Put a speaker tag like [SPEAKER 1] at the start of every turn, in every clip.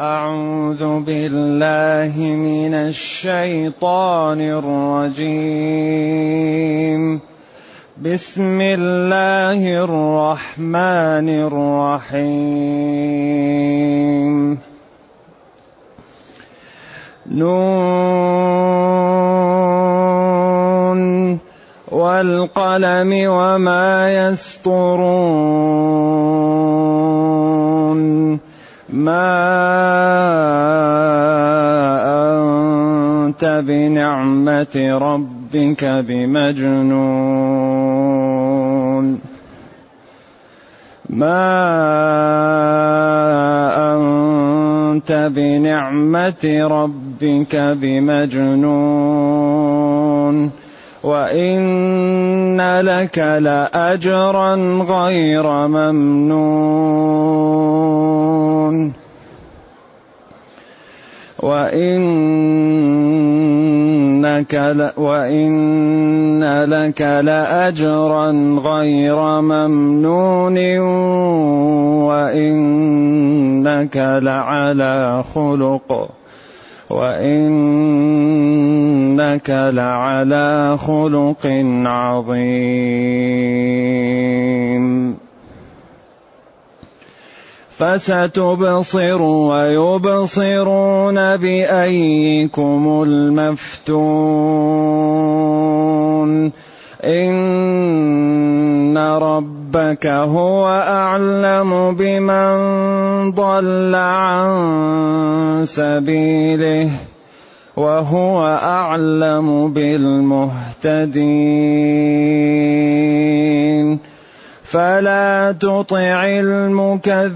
[SPEAKER 1] أعوذ بالله من الشيطان الرجيم. بسم الله الرحمن الرحيم. نون والقلم وما يسطرون. ما أنت بنعمة ربك بمجنون ما أنت بنعمة ربك بمجنون وإن لك لأجرا غير ممنون وإنك ل... وإن لك لأجرا غير ممنون. وإنك لعلى خلق. وإنك لعلى خلق عظيم. فستبصر ويبصرون بأيكم المفتون. إن ربك هو أعلم بمن ضل عن سبيله وهو أعلم بالمهتدين. فلا تطع المكذبين.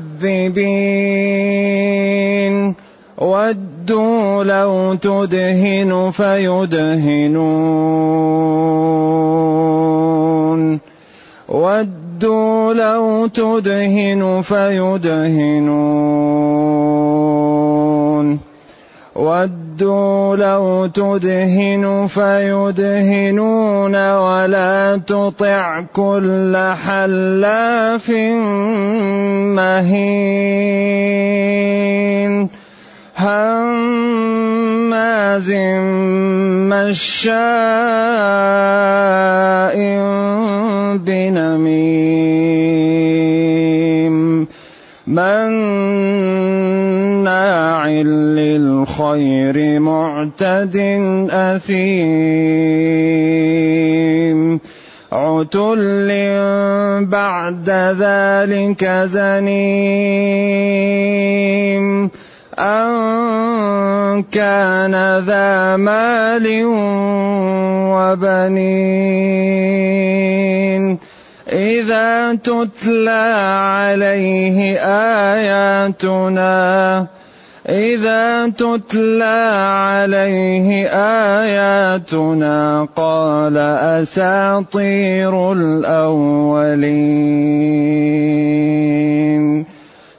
[SPEAKER 1] ودوا لو تدهن فيدهنون. ودوا لو تدهن فيدهنون. ودوا لو تدهن فيدهنون ولا تطع كل حلاف مهين هماز مشاء بنميم للخير معتد أثيم. عتل بعد ذلك زنيم. أن كان ذا مال وبنين. إذا تتلى عليه آياتنا إذا تتلى عليه آياتنا قال أساطير الأولين.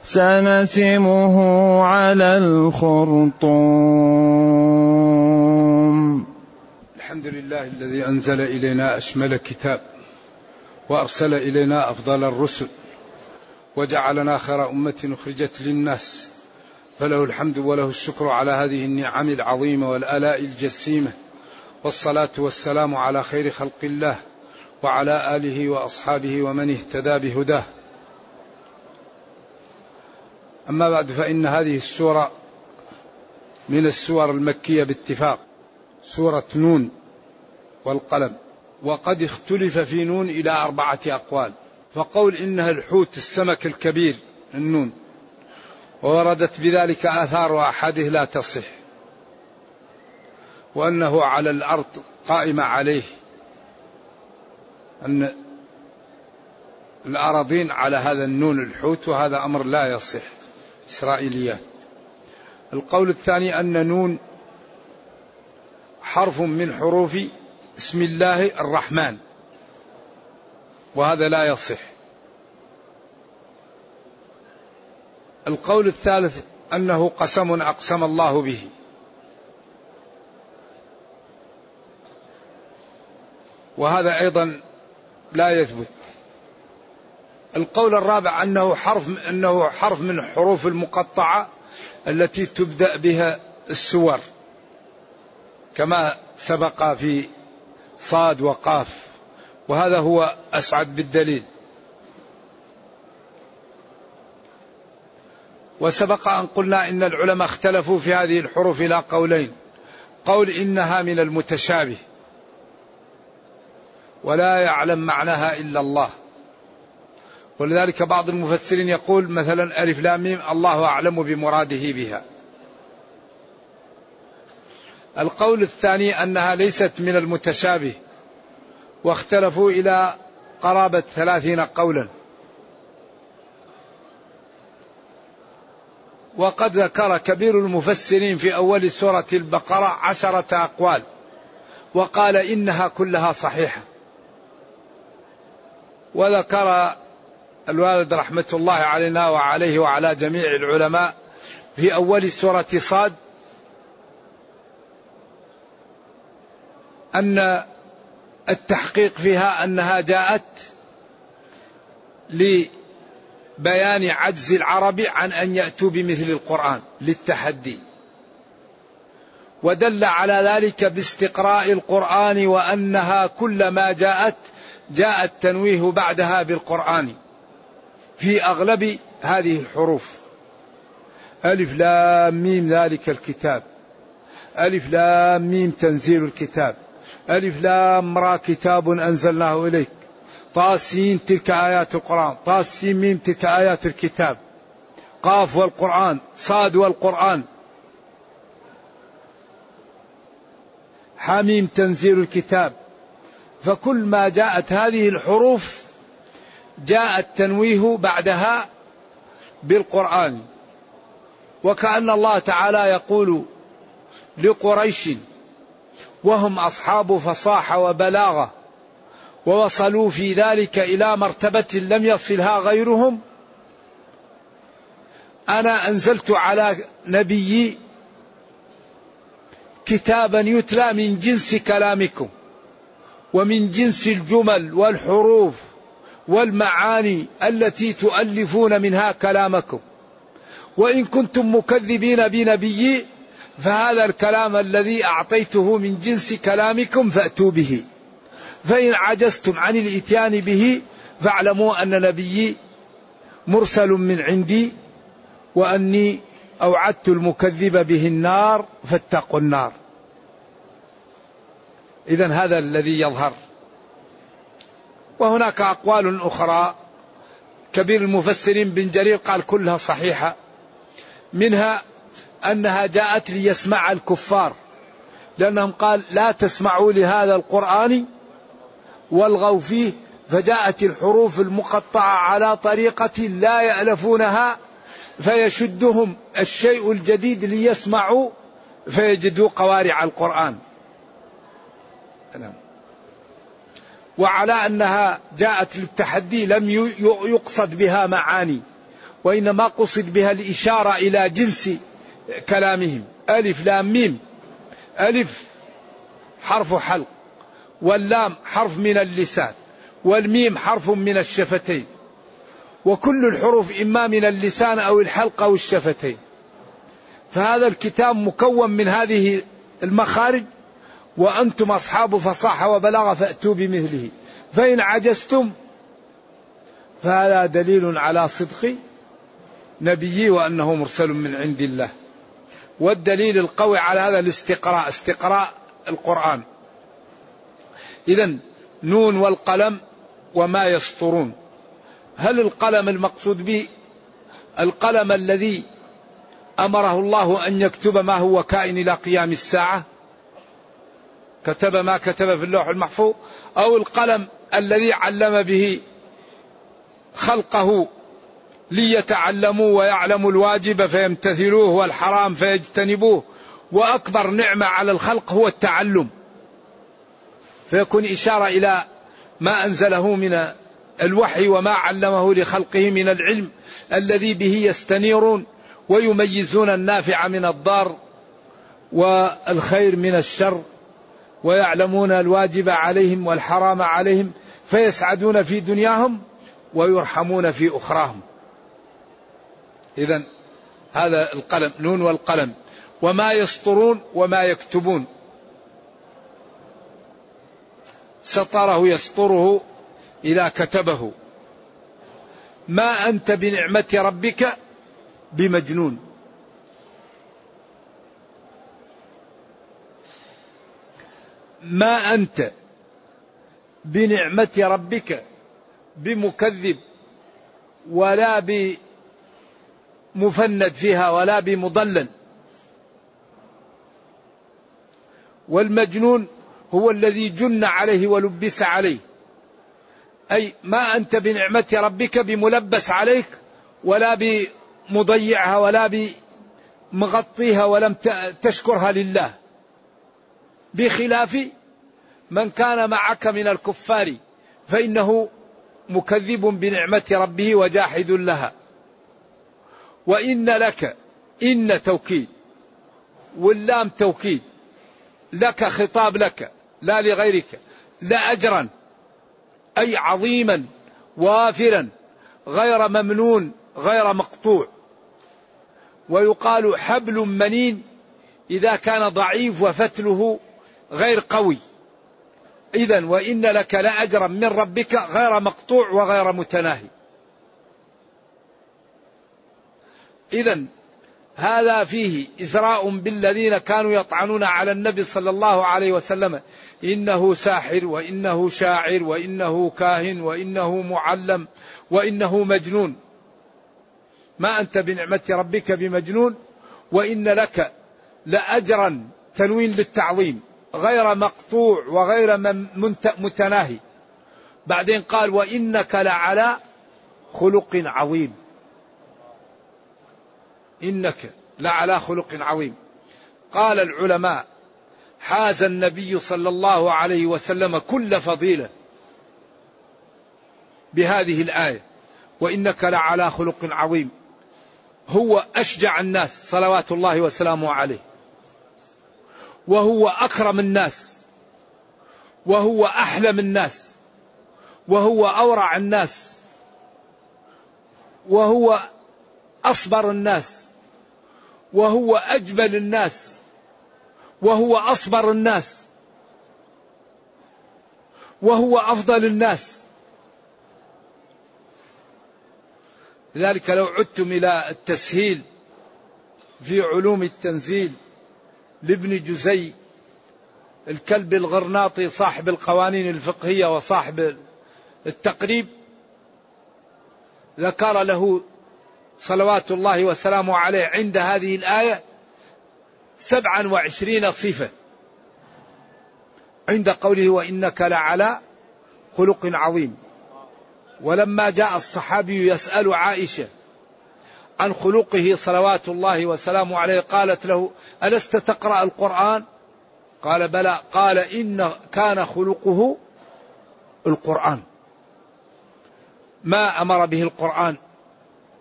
[SPEAKER 1] سنسمه على الخرطوم.
[SPEAKER 2] الحمد لله الذي أنزل إلينا أشمل كتاب وأرسل إلينا أفضل الرسل وجعلنا خير أمة أخرجت للناس فله الحمد وله الشكر على هذه النعم العظيمة والآلاء الجسيمة. والصلاة والسلام على خير خلق الله وعلى آله وأصحابه ومن اهتدى بهداه. أما بعد فإن هذه السورة من السور المكية باتفاق سورة نون والقلم. وقد اختلف في نون إلى أربعة أقوال. فقول إنها الحوت السمك الكبير النون. ووردت بذلك آثار وأحاديث لا تصح. وأنه على الأرض قائمة عليه أن الأراضين على هذا النون الحوت وهذا أمر لا يصح. إسرائيليات. القول الثاني أن نون حرف من حروف اسم الله الرحمن. وهذا لا يصح. القول الثالث أنه قسم أقسم الله به. وهذا أيضا لا يثبت. القول الرابع أنه حرف أنه حرف من حروف المقطعة التي تبدأ بها السور. كما سبق في صاد وقاف. وهذا هو أسعد بالدليل. وسبق أن قلنا إن العلماء اختلفوا في هذه الحروف إلى قولين. قول إنها من المتشابه. ولا يعلم معناها إلا الله. ولذلك بعض المفسرين يقول مثلا ألف لام ميم الله أعلم بمراده بها. القول الثاني أنها ليست من المتشابه. واختلفوا إلى قرابة ثلاثين قولا. وقد ذكر كبير المفسرين في أول سورة البقرة عشرة أقوال وقال إنها كلها صحيحة. وذكر الوالد رحمة الله علينا وعليه وعلى جميع العلماء في أول سورة صاد أن التحقيق فيها أنها جاءت لبيان عجز العرب عن أن يأتوا بمثل القرآن للتحدي. ودل على ذلك باستقراء القرآن وأنها كلما جاءت جاء التنويه بعدها بالقرآن في أغلب هذه الحروف. ألف لام ميم ذلك الكتاب. ألف لام ميم تنزيل الكتاب. ألف لام را كتاب أنزلناه إليك. طاسين تلك آيات القرآن طاسين ميم تلك آيات الكتاب. قاف والقرآن صاد والقرآن. حميم تنزيل الكتاب. فكل ما جاءت هذه الحروف جاء التنويه بعدها بالقرآن. وكأن الله تعالى يقول لقريش وهم أصحاب فصاحة وبلاغة. ووصلوا في ذلك إلى مرتبة لم يصلها غيرهم. أنا أنزلت على نبيي كتابا يتلى من جنس كلامكم ومن جنس الجمل والحروف والمعاني التي تؤلفون منها كلامكم. وإن كنتم مكذبين بنبيي فهذا الكلام الذي أعطيته من جنس كلامكم فأتوا به. فإن عجزتم عن الإتيان به فاعلموا أن نبيي مرسل من عندي وأني أوعدت المكذب به النار فاتقوا النار. إذا هذا الذي يظهر. وهناك أقوال أخرى. كبير المفسرين بن جرير قال كلها صحيحة. منها أنها جاءت ليسمع الكفار. لأنهم قال لا تسمعوا لهذا القرآن والغوا فيه فجاءت الحروف المقطعة على طريقة لا يألفونها فيشدهم الشيء الجديد ليسمعوا فيجدوا قوارع القرآن. نعم. وعلى أنها جاءت للتحدي لم يقصد بها معاني وإنما قصد بها الإشارة إلى جنس كلامهم. ألف لام ميم. ألف حرف حلق. واللام حرف من اللسان والميم حرف من الشفتين وكل الحروف إما من اللسان أو الحلق أو الشفتين. فهذا الكتاب مكون من هذه المخارج وأنتم أصحاب فصاحة وبلاغة فأتوا بمثله. فإن عجزتم فهذا دليل على صدق نبيي وأنه مرسل من عند الله. والدليل القوي على هذا الاستقراء استقراء القرآن. إذا نون والقلم وما يسطرون. هل القلم المقصود به القلم الذي أمره الله أن يكتب ما هو كائن إلى قيام الساعة؟ كتب ما كتب في اللوح المحفوظ؟ أو القلم الذي علم به خلقه ليتعلموا ويعلموا الواجب فيمتثلوه والحرام فيجتنبوه؟ وأكبر نعمة على الخلق هو التعلم. فيكون إشارة إلى ما أنزله من الوحي وما علمه لخلقه من العلم الذي به يستنيرون ويميزون النافع من الضار والخير من الشر ويعلمون الواجب عليهم والحرام عليهم فيسعدون في دنياهم ويرحمون في أخراهم. اذا هذا القلم نون والقلم وما يسطرون وما يكتبون سطره يسطره إذا كتبه. ما أنت بنعمة ربك بمجنون. ما أنت بنعمة ربك بمكذب ولا بمفند فيها ولا بمضلل. والمجنون هو الذي جن عليه ولبس عليه. أي ما أنت بنعمة ربك بملبس عليك ولا بمضيعها ولا بمغطيها ولم تشكرها لله. بخلاف من كان معك من الكفار فإنه مكذب بنعمة ربه وجاحد لها. وإن لك إن توكيد واللام توكيد لك خطاب لك. لا لغيرك لأجرا أي عظيما وافرا غير ممنون غير مقطوع. ويقال حبل منين إذا كان ضعيف وفتله غير قوي. إذا وإن لك لأجرا من ربك غير مقطوع وغير متناهي. إذا هذا فيه إزراء بالذين كانوا يطعنون على النبي صلى الله عليه وسلم. إنه ساحر وإنه شاعر وإنه كاهن وإنه معلم وإنه مجنون. ما أنت بنعمة ربك بمجنون؟ وإن لك لأجرا تنوين للتعظيم غير مقطوع وغير متناهي. بعدين قال وإنك لعلى خلق عظيم. إنك لعلى خلق عظيم. قال العلماء حاز النبي صلى الله عليه وسلم كل فضيلة بهذه الآية وإنك لعلى خلق عظيم. هو أشجع الناس صلوات الله وسلامه عليه. وهو أكرم الناس. وهو أحلم الناس. وهو أورع الناس. وهو أصبر الناس. وهو أجمل الناس وهو أصبر الناس وهو أفضل الناس. لذلك لو عدتم إلى التسهيل في علوم التنزيل لابن جزي الكلب الغرناطي صاحب القوانين الفقهية وصاحب التقريب ذكر له صلوات الله وسلامه عليه عند هذه الآية سبعا وعشرين صفة. عند قوله وإنك لعلى خلق عظيم. ولما جاء الصحابي يسأل عائشة عن خلقه صلوات الله وسلامه عليه قالت له ألست تقرأ القرآن؟ قال بلى. قال إن كان خلقه القرآن. ما أمر به القرآن؟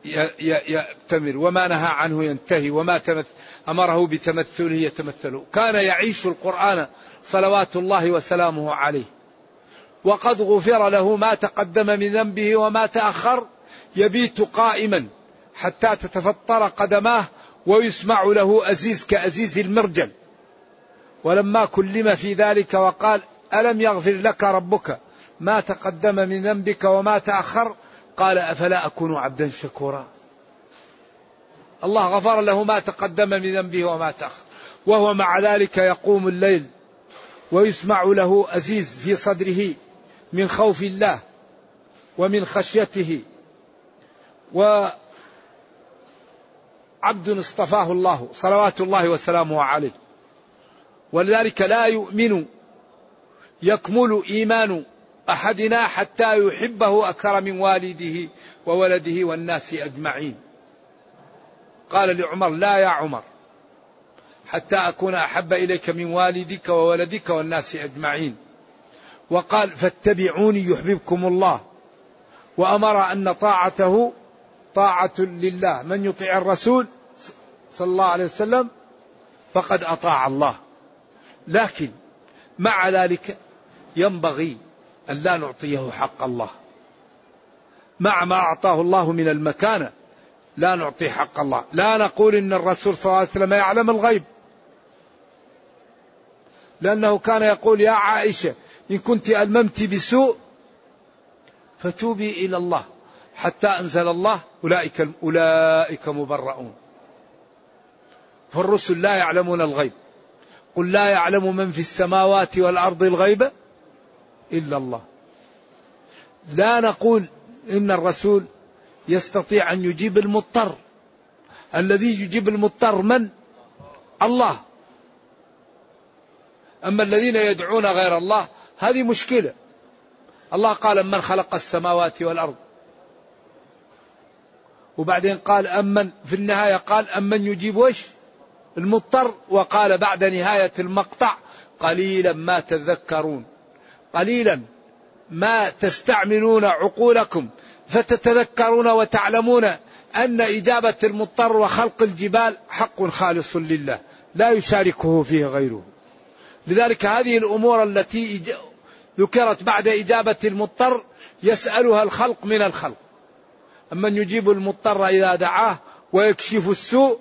[SPEAKER 2] يأتمر وما نهى عنه ينتهي وما أمره بتمثله يتمثله كان يعيش القرآن صلوات الله وسلامه عليه. وقد غفر له ما تقدم من ذنبه وما تأخر يبيت قائما حتى تتفطر قدماه ويسمع له أزيز كأزيز المرجل. ولما كلم في ذلك وقال ألم يغفر لك ربك ما تقدم من ذنبك وما تأخر قال أفلا أكون عبدا شكورا؟ الله غفر له ما تقدم من ذنبه وما تأخر. وهو مع ذلك يقوم الليل ويسمع له أزيز في صدره من خوف الله ومن خشيته. وعبد اصطفاه الله صلوات الله وسلامه عليه. ولذلك لا يؤمن يكمل إيمان أحدنا حتى يحبه أكثر من والده وولده والناس أجمعين. قال لعمر لا يا عمر حتى أكون أحب إليك من والدك وولدك والناس أجمعين. وقال فاتبعوني يحببكم الله. وأمر أن طاعته طاعة لله، من يطيع الرسول صلى الله عليه وسلم فقد أطاع الله. لكن مع ذلك ينبغي أن لا نعطيه حق الله. مع ما أعطاه الله من المكانة لا نعطي حق الله. لا نقول إن الرسول صلى الله عليه وسلم يعلم الغيب. لأنه كان يقول يا عائشة إن كنت ألممت بسوء فتوبي إلى الله. حتى أنزل الله أولئك أولئك مبرؤون. فالرسل لا يعلمون الغيب. قل لا يعلم من في السماوات والأرض الغيب؟ إلا الله. لا نقول إن الرسول يستطيع أن يجيب المضطر. الذي يجيب المضطر من؟ الله. أما الذين يدعون غير الله هذه مشكلة. الله قال من خلق السماوات والأرض. وبعدين قال أمن. في النهاية قال أمن يجيب وش؟ المضطر. وقال بعد نهاية المقطع قليلا ما تذكرون. قليلا ما تستعملون عقولكم فتتذكرون وتعلمون أن إجابة المضطر وخلق الجبال حق خالص لله لا يشاركه فيه غيره. لذلك هذه الأمور التي ذكرت بعد إجابة المضطر يسألها الخلق من الخلق. أمن يجيب المضطر إذا دعاه ويكشف السوء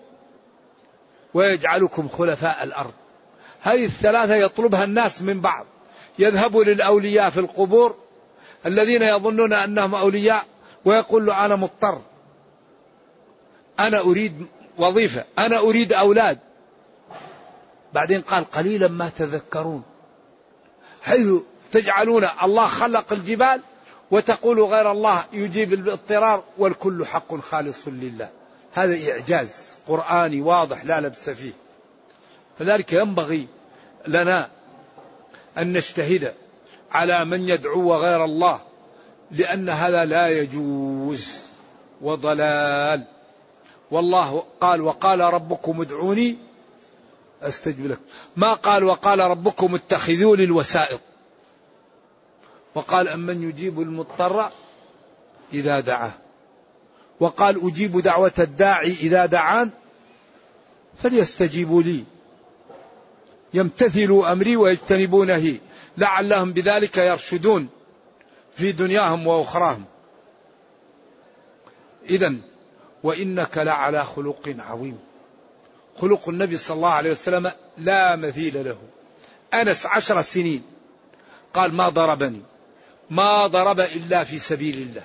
[SPEAKER 2] ويجعلكم خلفاء الأرض. هذه الثلاثة يطلبها الناس من بعض. يذهب للأولياء في القبور الذين يظنون أنهم أولياء ويقول له أنا مضطر. أنا أريد وظيفة أنا أريد أولاد. بعدين قال قليلا ما تذكرون. حيث تجعلون الله خلق الجبال وتقول غير الله يجيب الاضطرار والكل حق خالص لله. هذا إعجاز قرآني واضح لا لبس فيه. فذلك ينبغي لنا أن نجتهد على من يدعو غير الله لأن هذا لا يجوز وضلال. والله قال وقال ربكم ادعوني أستجب لكم. ما قال وقال ربكم اتخذوا لي الوسائط. وقال أمن يجيب المضطر إذا دعاه. وقال أجيب دعوة الداعي إذا دعان فليستجيبوا لي. يمتثلوا أمري ويجتنبوا نهي لعلهم بذلك يرشدون في دنياهم وأخراهم. إذا وإنك لعلى خلق عظيم. خلق النبي صلى الله عليه وسلم لا مثيل له. أنس عشر سنين. قال ما ضربني. ما ضرب إلا في سبيل الله.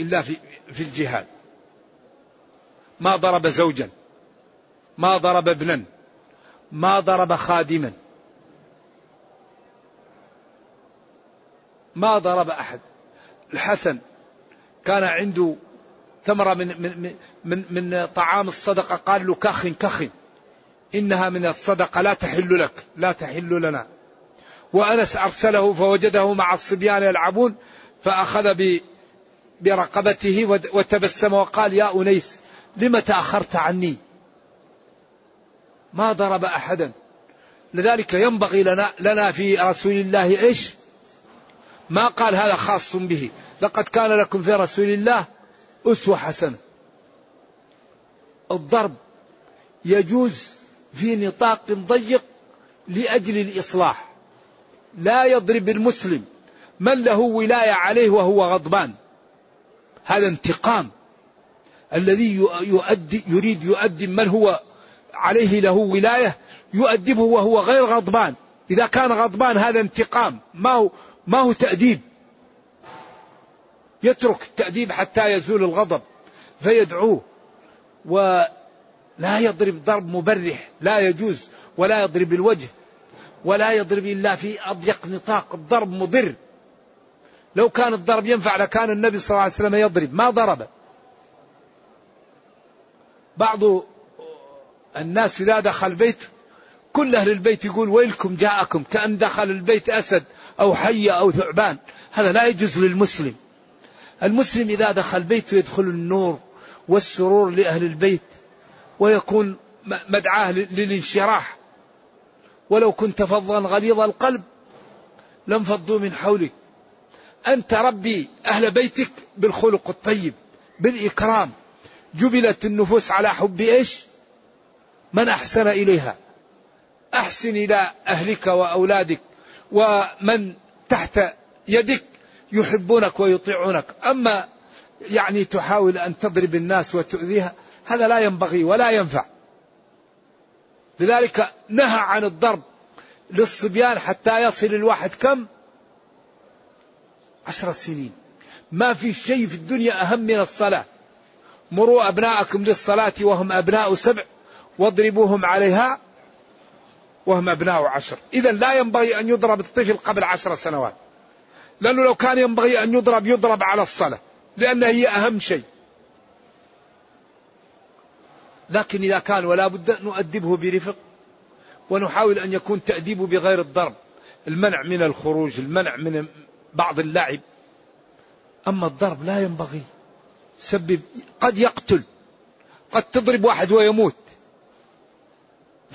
[SPEAKER 2] إلا في, في الجهاد. ما ضرب زوجا. ما ضرب ابنا. ما ضرب خادما. ما ضرب أحد. الحسن كان عنده تمرة من, من, من, من طعام الصدقة. قال له كخ كخ. إنها من الصدقة. لا تحل لك. لا تحل لنا. وأنس أرسله فوجده مع الصبيان يلعبون فأخذ برقبته وتبسم وقال يا أنيس لم تأخرت عني؟ ما ضرب أحدا. لذلك ينبغي لنا, لنا في رسول الله إيش؟ ما قال هذا خاص به. لقد كان لكم في رسول الله أسوة حسنة. الضرب يجوز في نطاق ضيق لأجل الإصلاح. لا يضرب المسلم من له ولاية عليه وهو غضبان. هذا انتقام. الذي يؤدي يريد يؤدي من هو عليه له ولاية يؤدبه وهو غير غضبان. إذا كان غضبان هذا انتقام. ما هو ما هو تأديب. يترك التأديب حتى يزول الغضب فيدعوه. ولا يضرب ضرب مبرح. لا يجوز. ولا يضرب الوجه. ولا يضرب إلا في أضيق نطاق. الضرب مضر. لو كان الضرب ينفع لكان النبي صلى الله عليه وسلم يضرب. ما ضرب. بعض الناس إذا دخل بيت. كل أهل البيت يقول ويلكم جاءكم كأن دخل البيت أسد أو حية أو ثعبان. هذا لا يجوز للمسلم. المسلم إذا دخل بيته يدخل النور والسرور لأهل البيت ويكون مدعاه للانشراح. ولو كنت فظا غليظ القلب لانفضوا من حولك. أنت ربي أهل بيتك بالخلق الطيب بالإكرام. جبلت النفوس على حب إيش؟ من أحسن إليها؟ أحسن إلى أهلك وأولادك ومن تحت يدك يحبونك ويطيعونك. أما يعني تحاول أن تضرب الناس وتؤذيها هذا لا ينبغي ولا ينفع. لذلك نهى عن الضرب للصبيان حتى يصل الواحد كم؟ عشر سنين. ما في شيء في الدنيا أهم من الصلاة. مروا أبناءكم للصلاة وهم أبناء سبع. واضربوهم عليها وهم أبناء عشر. إذا لا ينبغي أن يضرب الطفل قبل عشر سنوات. لأنه لو كان ينبغي أن يضرب يضرب على الصلاة لأن هي أهم شيء. لكن إذا كان ولا بد نؤدبه برفق ونحاول أن يكون تأديبه بغير الضرب. المنع من الخروج المنع من بعض اللعب. أما الضرب لا ينبغي. سبب قد يقتل قد تضرب واحد ويموت.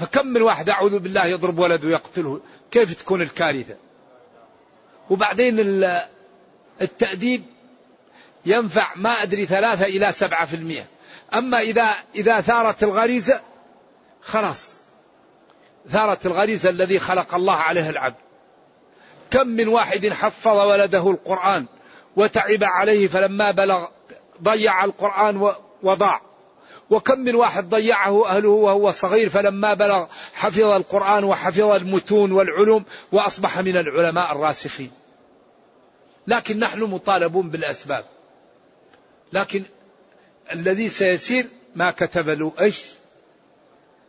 [SPEAKER 2] فكم من واحد أعوذ بالله يضرب ولده ويقتله؟ كيف تكون الكارثة؟ وبعدين التأديب ينفع ما أدري ثلاثة إلى سبعة في المئة. أما إذا إذا ثارت الغريزة خلاص. ثارت الغريزة الذي خلق الله عليها العبد. كم من واحد حفظ ولده القرآن وتعب عليه فلما بلغ ضيع القرآن وضاع. وكم من واحد ضيعه أهله وهو صغير فلما بلغ حفظ القرآن وحفظ المتون والعلوم وأصبح من العلماء الراسخين لكن نحن مطالبون بالأسباب لكن الذي سيسير ما كتب له إيش؟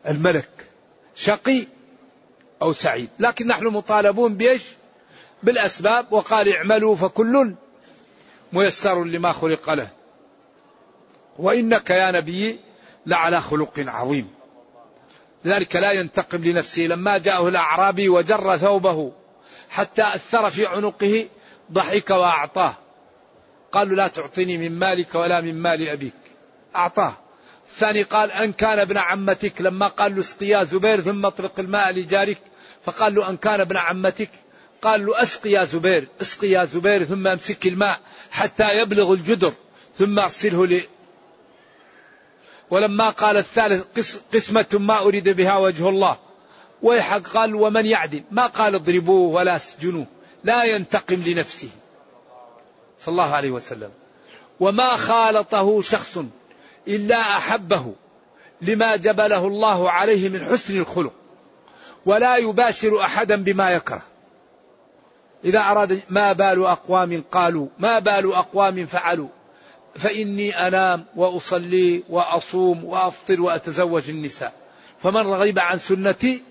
[SPEAKER 2] الملك شقي أو سعيد، لكن نحن مطالبون بإيش؟ بالأسباب وقال اعملوا فكل ميسر لما خلق له. وإنك يا نبي لعلى خلق عظيم. لذلك لا ينتقم لنفسه لما جاءه الأعرابي وجر ثوبه حتى أثر في عنقه ضحك وأعطاه. قالوا لا تعطيني من مالك ولا من مال أبيك. أعطاه الثاني قال أن كان ابن عمتك لما قال له اسقي يا زبير ثم اطلق الماء لجارك فقال له أن كان ابن عمتك قال له اسقي يا زبير اسقي يا زبير ثم أمسك الماء حتى يبلغ الجدر ثم اغسله لي ولما قال الثالث قسمة ما أريد بها وجه الله. ويحق قال ومن يعدل؟ ما قال اضربوه ولا اسجنوه. لا ينتقم لنفسه. صلى الله عليه وسلم. وما خالطه شخص إلا أحبه لما جبله الله عليه من حسن الخلق. ولا يباشر أحدا بما يكره. إذا أراد ما بال أقوام قالوا ما بال أقوام فعلوا. فإني أنام وأصلي وأصوم وأفطر وأتزوج النساء. فمن رغب عن سنتي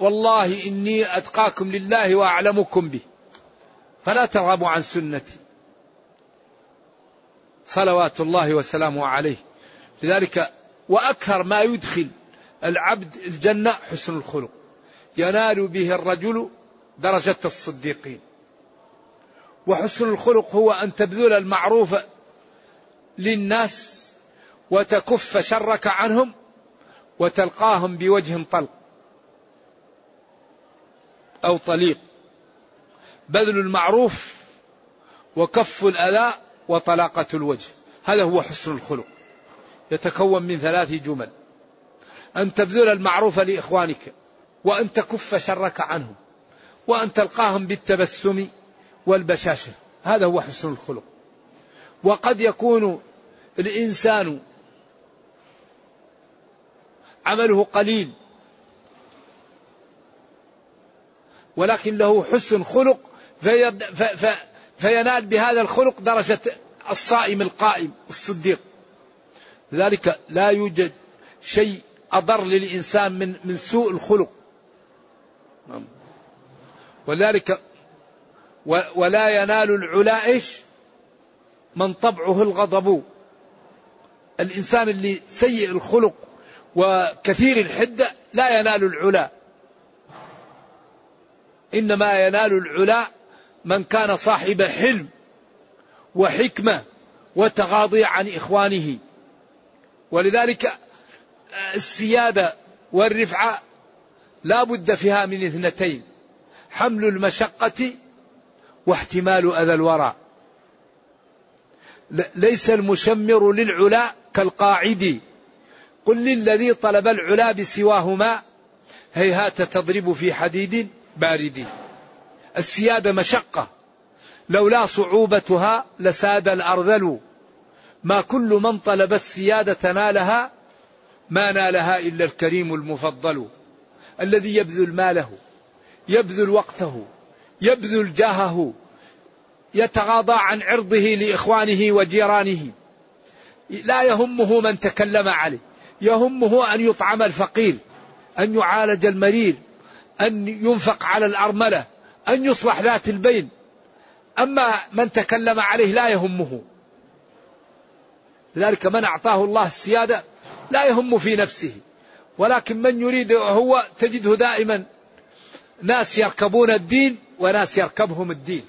[SPEAKER 2] والله إني أتقاكم لله وأعلمكم به. فلا ترغبوا عن سنتي. صلوات الله وسلامه عليه. لذلك وأكثر ما يدخل العبد الجنة حسن الخلق. ينال به الرجل درجة الصديقين. وحسن الخلق هو أن تبذل المعروف للناس وتكف شرك عنهم وتلقاهم بوجه طلق أو طليق. بذل المعروف وكف الأذى وطلاقة الوجه. هذا هو حسن الخلق. يتكون من ثلاث جمل. أن تبذل المعروف لإخوانك وأن تكف شرك عنهم وأن تلقاهم بالتبسم والبشاشة. هذا هو حسن الخلق. وقد يكون الإنسان عمله قليل ولكن له حسن خلق في فينال بهذا الخلق درجة الصائم القائم الصديق. لذلك لا يوجد شيء أضر للإنسان من من سوء الخلق. ولذلك ولا ينال العلا إيش؟ من طبعه الغضب. الإنسان اللي سيء الخلق وكثير الحدة لا ينال العلا. إنما ينال العلا من كان صاحب حلم وحكمة وتغاضي عن إخوانه. ولذلك السيادة والرفعة لا بد فيها من اثنتين حمل المشقة واحتمال أذى الورى ليس المشمر للعلا كالقاعد. قل للذي طلب العلا بسواهما. هيهات تضرب في حديد بارد. السيادة مشقة. لولا صعوبتها لساد الأرذل. ما كل من طلب السيادة نالها ما نالها إلا الكريم المفضل. الذي يبذل ماله يبذل وقته. يبذل جاهه يتغاضى عن عرضه لإخوانه وجيرانه. لا يهمه من تكلم عليه يهمه أن يطعم الفقير أن يعالج المريض أن ينفق على الأرملة أن يصلح ذات البين. أما من تكلم عليه لا يهمه. لذلك من أعطاه الله السيادة لا يهم في نفسه. ولكن من يريد هو تجده دائما ناس يركبون الدين وناس يركبهم الدين.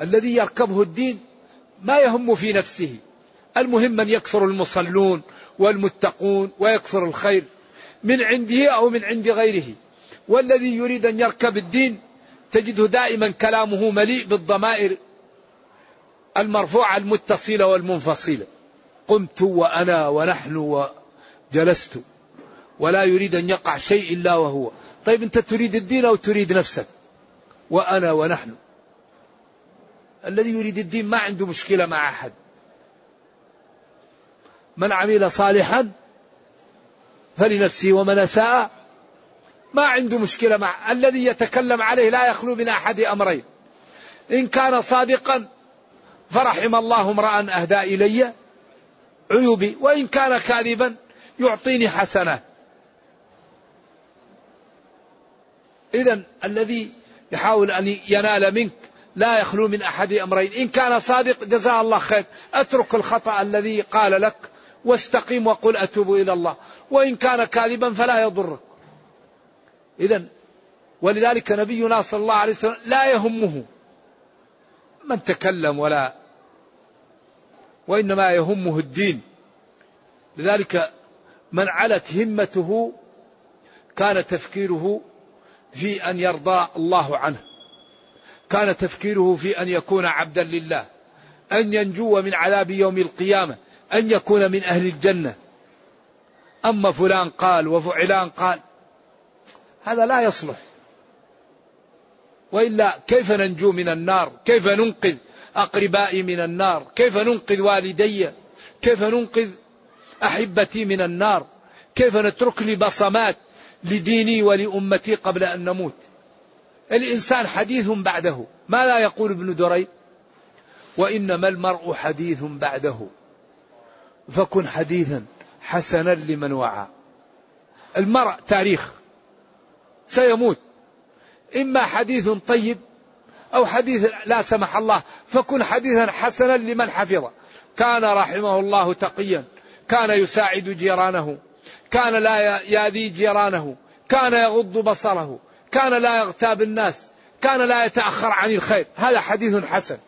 [SPEAKER 2] الذي يركبه الدين ما يهم في نفسه. المهم أن يكثر المصلون والمتقون ويكثر الخير من عنده أو من عند غيره. والذي يريد أن يركب الدين تجده دائما كلامه مليء بالضمائر المرفوعة المتصلة والمنفصلة. قمت وأنا ونحن وجلست. ولا يريد أن يقع شيء إلا وهو. طيب أنت تريد الدين أو تريد نفسك؟ وأنا ونحن. الذي يريد الدين ما عنده مشكلة مع أحد. من عمل صالحا فلنفسه ومن أساء ما عنده مشكلة مع الذي يتكلم عليه لا يخلو من أحد أمرين. إن كان صادقا فرحم الله امرأ أهدى إلي عيوبي وإن كان كاذبا يعطيني حسنات إذا الذي يحاول أن ينال منك. لا يخلو من أحد أمرين. إن كان صادق جزاه الله خير. أترك الخطأ الذي قال لك. واستقيم وقل أتوب إلى الله. وإن كان كاذبا فلا يضرك. إذا ولذلك نبينا صلى الله عليه وسلم لا يهمه من تكلم ولا وإنما يهمه الدين. لذلك من علت همته كان تفكيره في أن يرضى الله عنه كان تفكيره في أن يكون عبدا لله أن ينجو من عذاب يوم القيامة أن يكون من أهل الجنة أما فلان قال وفعلان قال هذا لا يصلح وإلا كيف ننجو من النار؟ كيف ننقذ أقربائي من النار؟ كيف ننقذ والدي؟ كيف ننقذ أحبتي من النار؟ كيف نترك لي بصمات لديني ولأمتي قبل أن نموت؟ الإنسان حديث بعده، ما لا يقول ابن دريد؟ وإنما المرء حديث بعده. فكن حديثا حسنا لمن وعى. المرء تاريخ. سيموت. إما حديث طيب أو حديث لا سمح الله فكن حديثا حسنا لمن حفظ كان رحمه الله تقيا. كان يساعد جيرانه. كان لا ياذي جيرانه كان يغض بصره كان لا يغتاب الناس كان لا يتأخر عن الخير. هذا حديث حسن.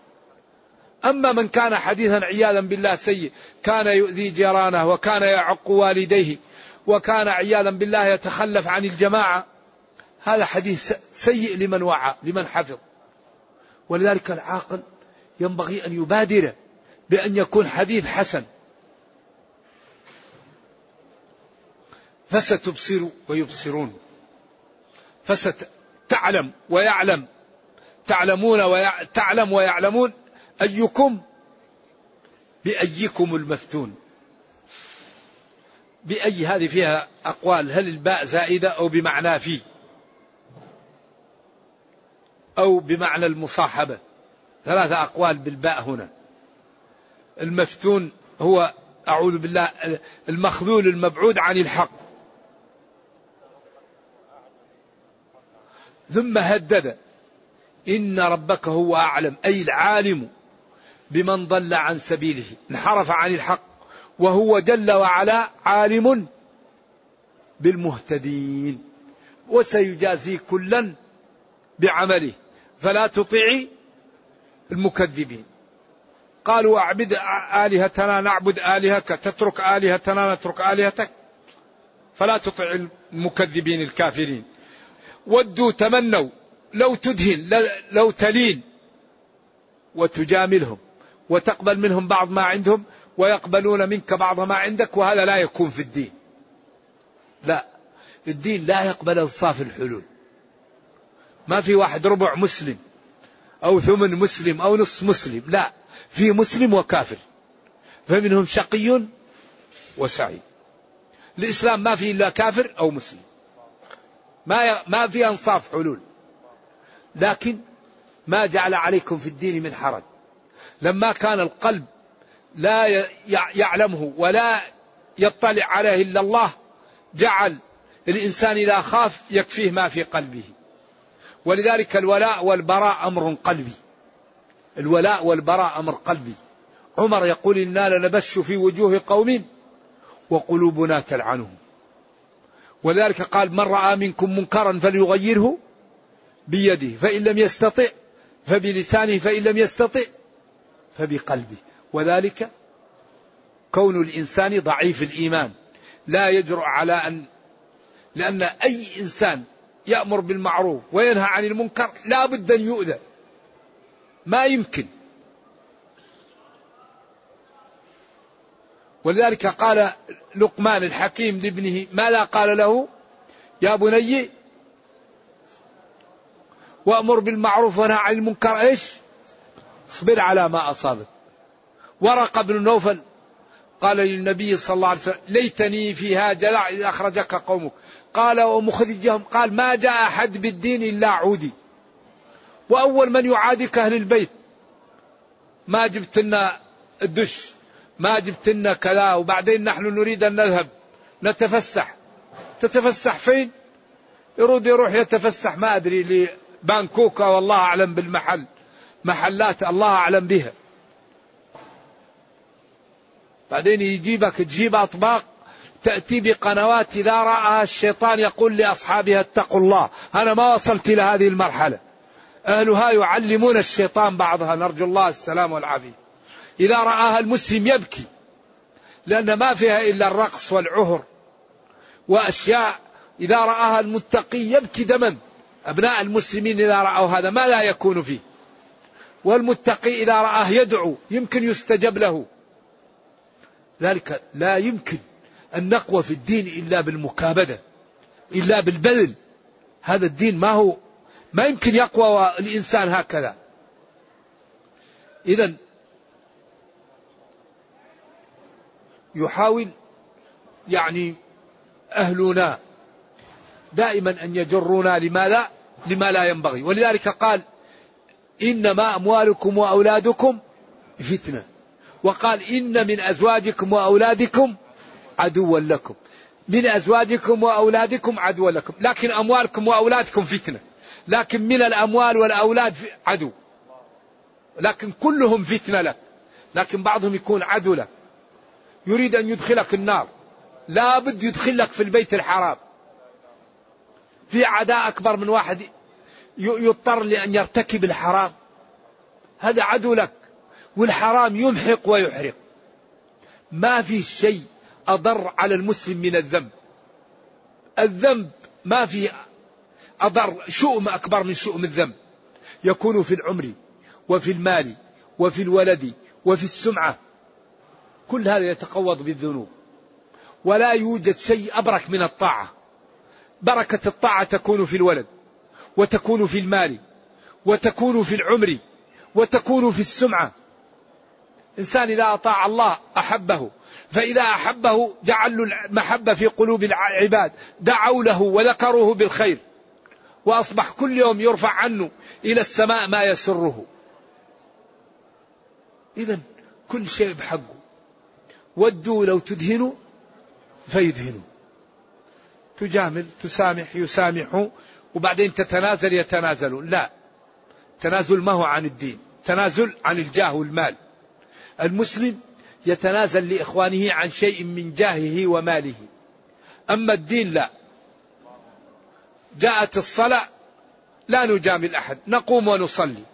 [SPEAKER 2] أما من كان حديثا عياذا بالله سيء كان يؤذي جيرانه وكان يعق والديه وكان عياذا بالله يتخلف عن الجماعة هذا حديث سيء لمن وعى لمن حفظ. ولذلك العاقل ينبغي أن يبادر بأن يكون حديث حسن. فستبصر ويبصرون. فستعلم ويعلم. تعلمون ويع... تعلم ويعلمون أيكم بأيكم المفتون. بأي هذه فيها أقوال هل الباء زائدة أو بمعنى في أو بمعنى المصاحبة. ثلاثة أقوال بالباء هنا. المفتون هو أعوذ بالله المخذول المبعود عن الحق. ثم هدد. إن ربك هو أعلم أي العالم بمن ضل عن سبيله انحرف عن الحق وهو جل وعلا عالم بالمهتدين وسيجازي كلا بعمله فلا تطيعي المكذبين. قالوا أعبد آلهتنا نعبد آلهتك تترك آلهتنا نترك آلهتك فلا تطع المكذبين الكافرين. ودوا تمنوا لو تدهن لو تلين. وتجاملهم وتقبل منهم بعض ما عندهم ويقبلون منك بعض ما عندك وهذا لا يكون في الدين. لا الدين لا يقبل انصاف الحلول. ما في واحد ربع مسلم أو ثمن مسلم أو نصف مسلم لا. في مسلم وكافر. فمنهم شقي وسعيد. الإسلام ما فيه إلا كافر أو مسلم. ما ما في أنصاف حلول. لكن ما جعل عليكم في الدين من حرج. لما كان القلب لا يعلمه ولا يطلع عليه إلا الله جعل الإنسان إذا خاف يكفيه ما في قلبه. ولذلك الولاء والبراء أمر قلبي. الولاء والبراء أمر قلبي. عمر يقول إنا لنبش في وجوه قوم وقلوبنا تلعنهم. ولذلك قال من رأى منكم منكرا فليغيره بيده فإن لم يستطع فبلسانه فإن لم يستطع فبقلبه. وذلك كون الإنسان ضعيف الإيمان. لا يجرؤ على أن لأن أي إنسان يأمر بالمعروف وينهى عن المنكر لا بد أن يؤذى. ما يمكن. ولذلك قال لقمان الحكيم لابنه ماذا قال له؟ يا بني وأمر بالمعروف ونهى عن المنكر. إيش؟ اصبر على ما أصابك. ورق بن نوفل قال للنبي صلى الله عليه وسلم ليتني فيها جلع إذ أخرجك قومك. قال ومخرجهم قال ما جاء أحد بالدين إلا عودي. وأول من يعاديك أهل البيت. ما جبت لنا الدش. ما جبت لنا كذا وبعدين نحن نريد أن نذهب. نتفسح. تتفسح فين؟ يريد يروح يتفسح ما أدري لبانكوكا والله أعلم بالمحل. محلات الله أعلم بها. بعدين يجيبك تجيب أطباق تأتي بقنوات إذا رأى الشيطان يقول لأصحابها اتقوا الله. أنا ما وصلت إلى هذه المرحلة. أهلها يعلمون الشيطان بعضها. نرجو الله السلام والعافية. إذا رآها المسلم يبكي لأن ما فيها إلا الرقص والعهر وأشياء. إذا رآها المتقي يبكي دما. أبناء المسلمين إذا رأوا هذا ما لا يكون فيه. والمتقي إذا رآه يدعو يمكن يستجب له. ذلك لا يمكن أن نقوى في الدين إلا بالمكابدة إلا بالبذل. هذا الدين ما هو ما يمكن يقوى الإنسان هكذا. إذا يحاول يعني أهلنا دائما أن يجرونا لماذا؟ لما لا ينبغي. ولذلك قال إنما أموالكم وأولادكم فتنة. وقال إن من أزواجكم وأولادكم عدوا لكم. من أزواجكم وأولادكم عدوا لكم. لكن أموالكم وأولادكم فتنة. لكن من الأموال والأولاد عدو. لكن كلهم فتنة لك لكن بعضهم يكون عدو لك يريد أن يدخلك النار. لا بد يدخلك في البيت الحرام. في عداء أكبر من واحد يضطر لأن يرتكب الحرام. هذا عدو لك والحرام يمحق ويحرق. ما في شيء أضر على المسلم من الذنب. الذنب ما في أضر شؤم أكبر من شؤم الذنب. يكون في العمر وفي المال وفي الولد وفي السمعة. كل هذا يتقوض بالذنوب. ولا يوجد شيء أبرك من الطاعة. بركة الطاعة تكون في الولد وتكون في المال وتكون في العمر وتكون في السمعة. إنسان إذا أطاع الله أحبه فإذا أحبه جعل له المحبة في قلوب العباد. دعوا له وذكروه بالخير. وأصبح كل يوم يرفع عنه إلى السماء ما يسره. إذا كل شيء بحقه. ودوا لو تدهنوا فيدهنوا. تجامل تسامح يسامحوا وبعدين تتنازل يتنازلون. لا. تنازل ما هو عن الدين. تنازل عن الجاه والمال. المسلم يتنازل لإخوانه عن شيء من جاهه وماله. أما الدين لا. جاءت الصلاة لا نجامل أحد. نقوم ونصلي.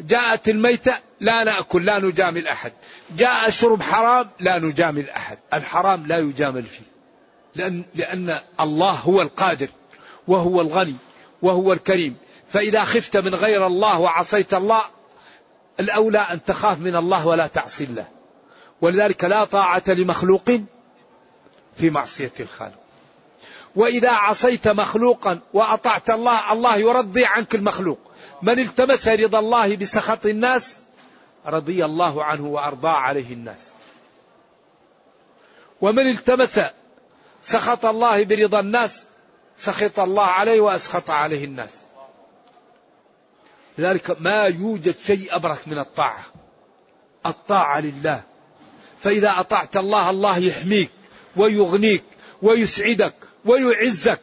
[SPEAKER 2] جاءت الميتة لا نأكل لا نجامل أحد. جاء شرب حرام لا نجامل أحد. الحرام لا يجامل فيه. لأن, لأن الله هو القادر وهو الغني وهو الكريم. فإذا خفت من غير الله وعصيت الله الأولى أن تخاف من الله ولا تعصي الله. ولذلك لا طاعة لمخلوق في معصية الخالق. وإذا عصيت مخلوقا وأطعت الله الله يرضي عنك المخلوق. من التمس رضا الله بسخط الناس رضي الله عنه وأرضى عليه الناس. ومن التمس سخط الله برضا الناس سخط الله عليه وأسخط عليه الناس. لذلك ما يوجد شيء أبرك من الطاعة. الطاعة لله. فإذا أطعت الله الله يحميك ويغنيك ويسعدك ويعزك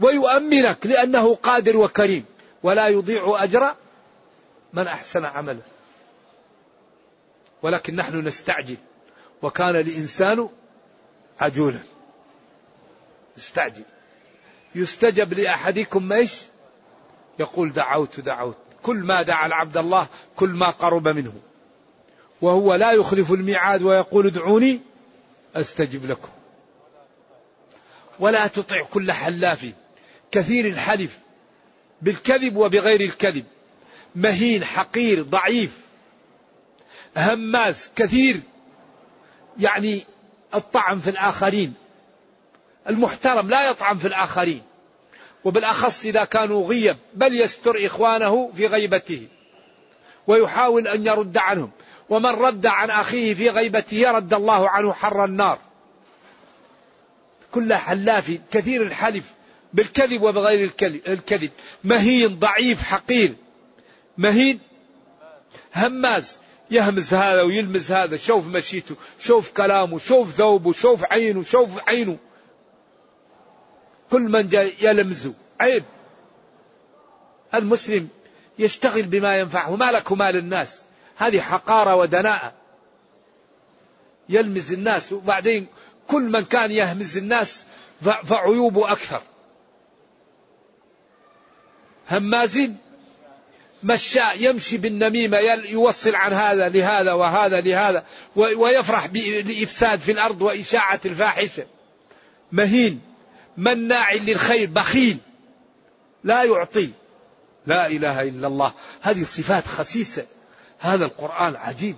[SPEAKER 2] ويؤمنك لأنه قادر وكريم. ولا يضيع أجر من أحسن عملا ولكن نحن نستعجل. وكان الإنسان عجولا. استعجل يستجب لأحدكم إيش؟ يقول دعوت دعوت. كل ما دعا العبد الله كل ما قرب منه. وهو لا يخلف الميعاد ويقول ادعوني أستجب لكم. ولا تطع كل حلاف. كثير الحلف بالكذب وبغير الكذب. مهين حقير ضعيف. هماز كثير. يعني الطعن في الآخرين. المحترم لا يطعن في الآخرين. وبالأخص إذا كانوا غيب بل يستر إخوانه في غيبته. ويحاول أن يرد عنهم. ومن رد عن أخيه في غيبته رد الله عنه حر النار. كل حلاف كثير الحلف بالكذب وبغير الكذب. مهين ضعيف حقير. مهين؟ هماز. يهمز هذا ويلمز هذا شوف مشيته شوف كلامه شوف ثوبه شوف عينه شوف عينه. كل من جاء يلمزه. عيب. المسلم يشتغل بما ينفعه ما لك مال الناس هذه حقارة ودناءة. يلمز الناس وبعدين كل من كان يهمز الناس فعيوبه أكثر. همازين مشاء يمشي بالنميمة يوصل عن هذا لهذا وهذا لهذا ويفرح بالإفساد في الأرض وإشاعة الفاحشة. مهين مناع للخير بخيل. لا يعطي. لا إله إلا الله. هذه صفات خسيسة. هذا القرآن عجيب.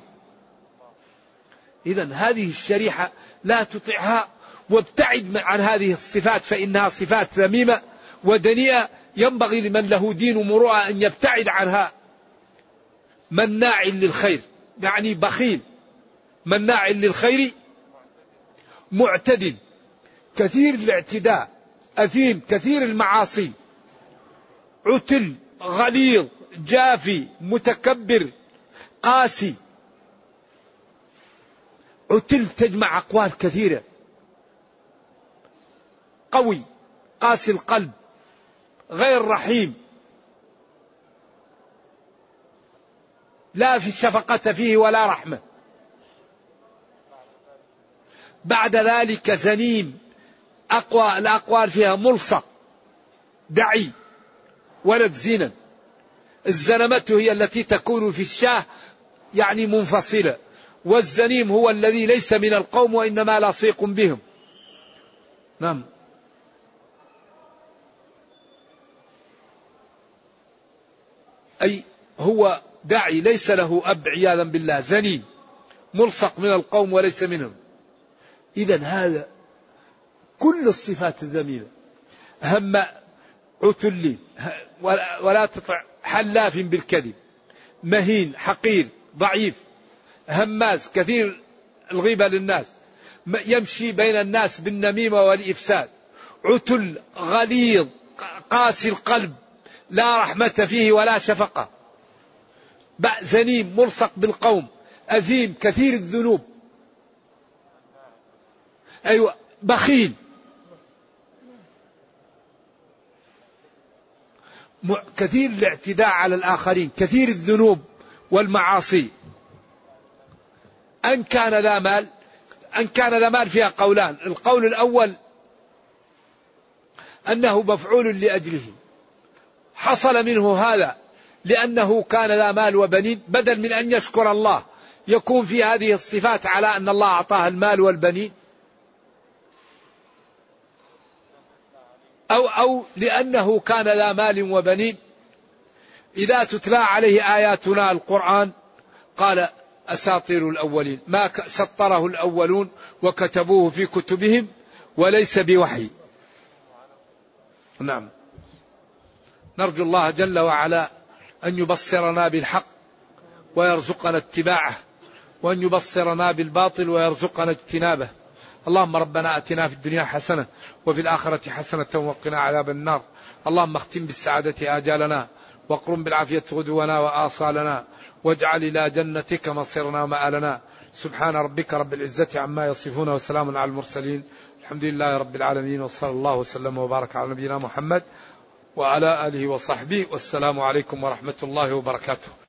[SPEAKER 2] إذا هذه الشريحة لا تطعها وابتعد عن هذه الصفات فإنها صفات ذميمة ودنيئة. ينبغي لمن له دين ومروءة أن يبتعد عنها. مناع للخير يعني بخيل. مناع للخير معتد كثير الاعتداء أثيم. كثير المعاصي. عتل غليظ جافي متكبر قاسي. عتل تجمع أقوال كثيرة. قوي قاسي القلب. غير رحيم. لا في الشفقة فيه ولا رحمة. بعد ذلك زنيم أقوى الأقوال فيها ملصق دعي ولد زنا. الزنمة هي التي تكون في الشاه يعني منفصلة والزنيم هو الذي ليس من القوم وإنما لصيق بهم. نعم. أي هو داعي ليس له أب عياذا بالله زنين ملصق من القوم وليس منهم. إذا هذا كل الصفات الذميمة. هم عتل ولا تطع حلاف بالكذب مهين حقير ضعيف هماز كثير الغيبة للناس يمشي بين الناس بالنميمة والإفساد. عتل غليظ قاسي القلب لا رحمة فيه ولا شفقة. زنيم ملصق بالقوم أثيم كثير الذنوب. أيوة بخيل. كثير الاعتداء على الآخرين كثير الذنوب والمعاصي. أن كان ذا مال أن كان ذا مال فيها قولان. القول الأول أنه مفعول لأجله. حصل منه هذا لأنه كان ذا مال وبنين بدل من أن يشكر الله. يكون في هذه الصفات على أن الله أعطاه المال والبنين. أو أو لأنه كان ذا مال وبنين. إذا تتلى عليه آياتنا القرآن قال أساطير الأولين. ما سطره الأولون وكتبوه في كتبهم وليس بوحي. نعم. نرجو الله جل وعلا أن يبصرنا بالحق ويرزقنا اتباعه وأن يبصرنا بالباطل ويرزقنا اجتنابه. اللهم ربنا أتنا في الدنيا حسنة وفي الآخرة حسنة وقنا عذاب النار. اللهم اختم بالسعادة آجالنا واقرم بالعافية غدونا وآصالنا واجعل إلى جنتك مصيرنا ومآلنا. سبحان ربك رب العزة عما يصفون وسلام على المرسلين. الحمد لله رب العالمين وصلى الله وسلم وبارك على نبينا محمد وعلى آله وصحبه والسلام عليكم ورحمة الله وبركاته.